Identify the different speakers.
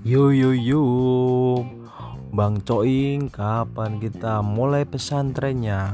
Speaker 1: Yo yo yo, Bang Coing, kapan kita mulai pesantrennya?